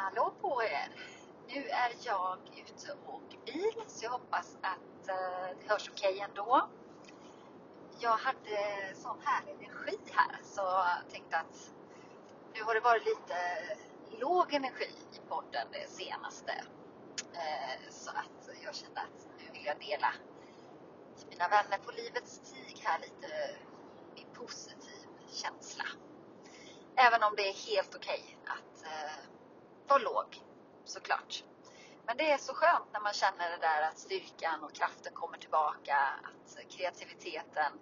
Hallå på er! Nu är jag ute och åker bil så jag hoppas att eh, det hörs okej okay ändå. Jag hade sån härlig energi här så jag tänkte att nu har det varit lite låg energi i podden det senaste. Eh, så att jag kände att nu vill jag dela till mina vänner på livets stig här lite min positiv känsla. Även om det är helt okej okay att eh, eh, låg, såklart. Men det är så skönt när man känner det där att styrkan och kraften kommer tillbaka, att kreativiteten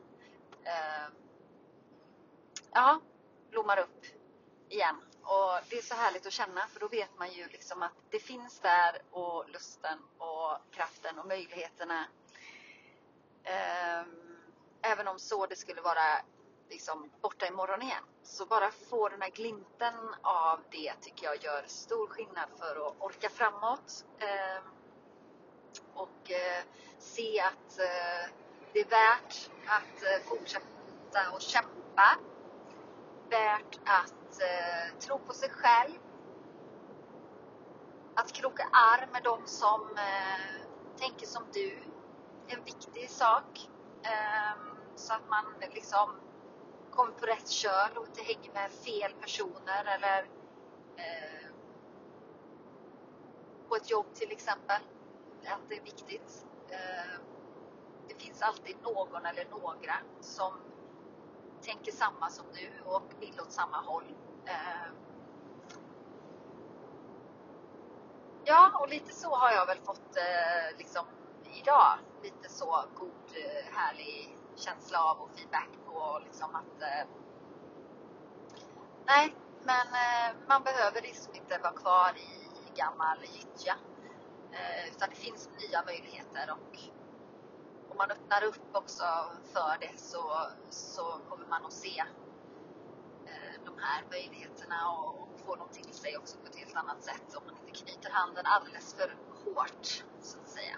eh, ja, blommar upp igen. Och det är så härligt att känna för då vet man ju liksom att det finns där och lusten och kraften och möjligheterna. Eh, även om så det skulle vara liksom borta imorgon igen. Så bara få den här glimten av det tycker jag gör stor skillnad för att orka framåt. Eh, och eh, se att eh, det är värt att eh, fortsätta och kämpa. Värt att eh, tro på sig själv. Att kroka arm med de som eh, tänker som du. En viktig sak. Ehm, så att man liksom kommer på rätt köl och inte hänger med fel personer eller eh, på ett jobb till exempel. Att det är viktigt. Eh, det finns alltid någon eller några som tänker samma som du och vill åt samma håll. Eh, ja, och lite så har jag väl fått eh, liksom idag. Lite så god, eh, härlig känsla av och feedback på liksom att eh, nej, men eh, man behöver liksom inte vara kvar i, gammal gyttja. Eh, utan det finns nya möjligheter och om man öppnar upp också för det så, så kommer man att se eh, de här möjligheterna och, och få dem till sig också på ett helt annat sätt om man inte knyter handen alldeles för hårt så att säga.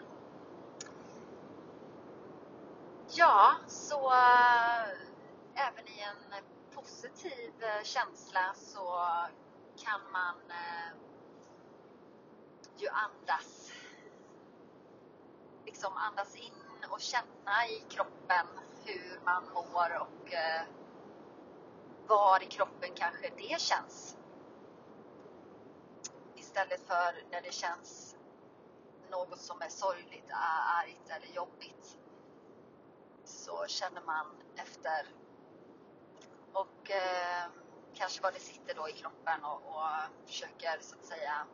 Ja, så äh, även i en positiv äh, känsla så kan man äh, ju andas. Liksom andas in och känna i kroppen hur man mår och var i kroppen kanske det känns. Istället för när det känns något som är sorgligt, argt eller jobbigt så känner man efter och eh, kanske vad det sitter då i kroppen och, och försöker så att säga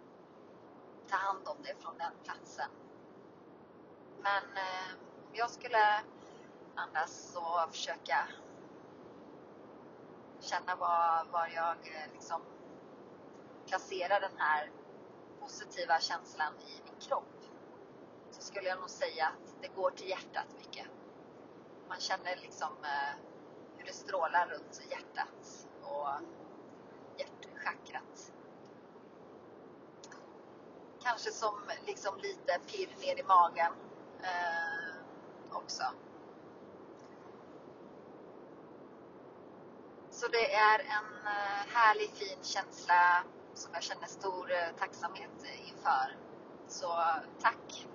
ta hand om det från den platsen. Men eh, jag skulle andas och försöka känna var, var jag eh, liksom placerar den här positiva känslan i min kropp så skulle jag nog säga att det går till hjärtat mycket. Man känner liksom eh, hur det strålar runt hjärtat och hjärtchakrat. Kanske som liksom lite pirr ner i magen eh, också. Så det är en eh, härlig fin känsla som jag känner stor eh, tacksamhet inför. Så tack!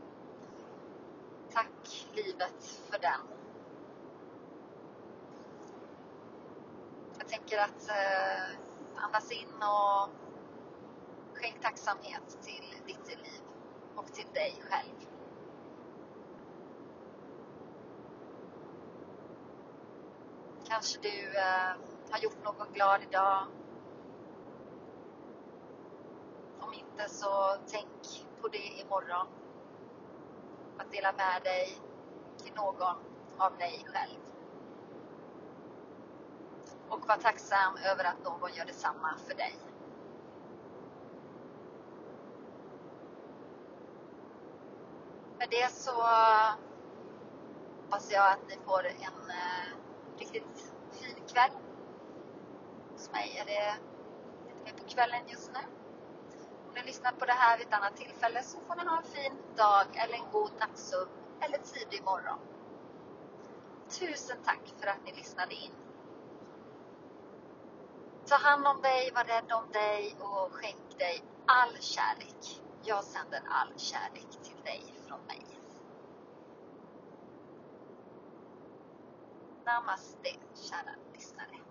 Tack livet för den. Tänker att eh, andas in och skänk tacksamhet till ditt liv och till dig själv. Kanske du eh, har gjort någon glad idag. Om inte så tänk på det imorgon. Att dela med dig till någon av dig själv och var tacksam över att någon gör detsamma för dig. Med det så hoppas jag att ni får en eh, riktigt fin kväll. Hos mig är det lite mer på kvällen just nu. Om ni lyssnar på det här vid ett annat tillfälle så får ni ha en fin dag eller en god nattsömn eller tidig morgon. Tusen tack för att ni lyssnade in. Ta hand om dig, var rädd om dig och skänk dig all kärlek. Jag sänder all kärlek till dig från mig. Namaste, kära lyssnare.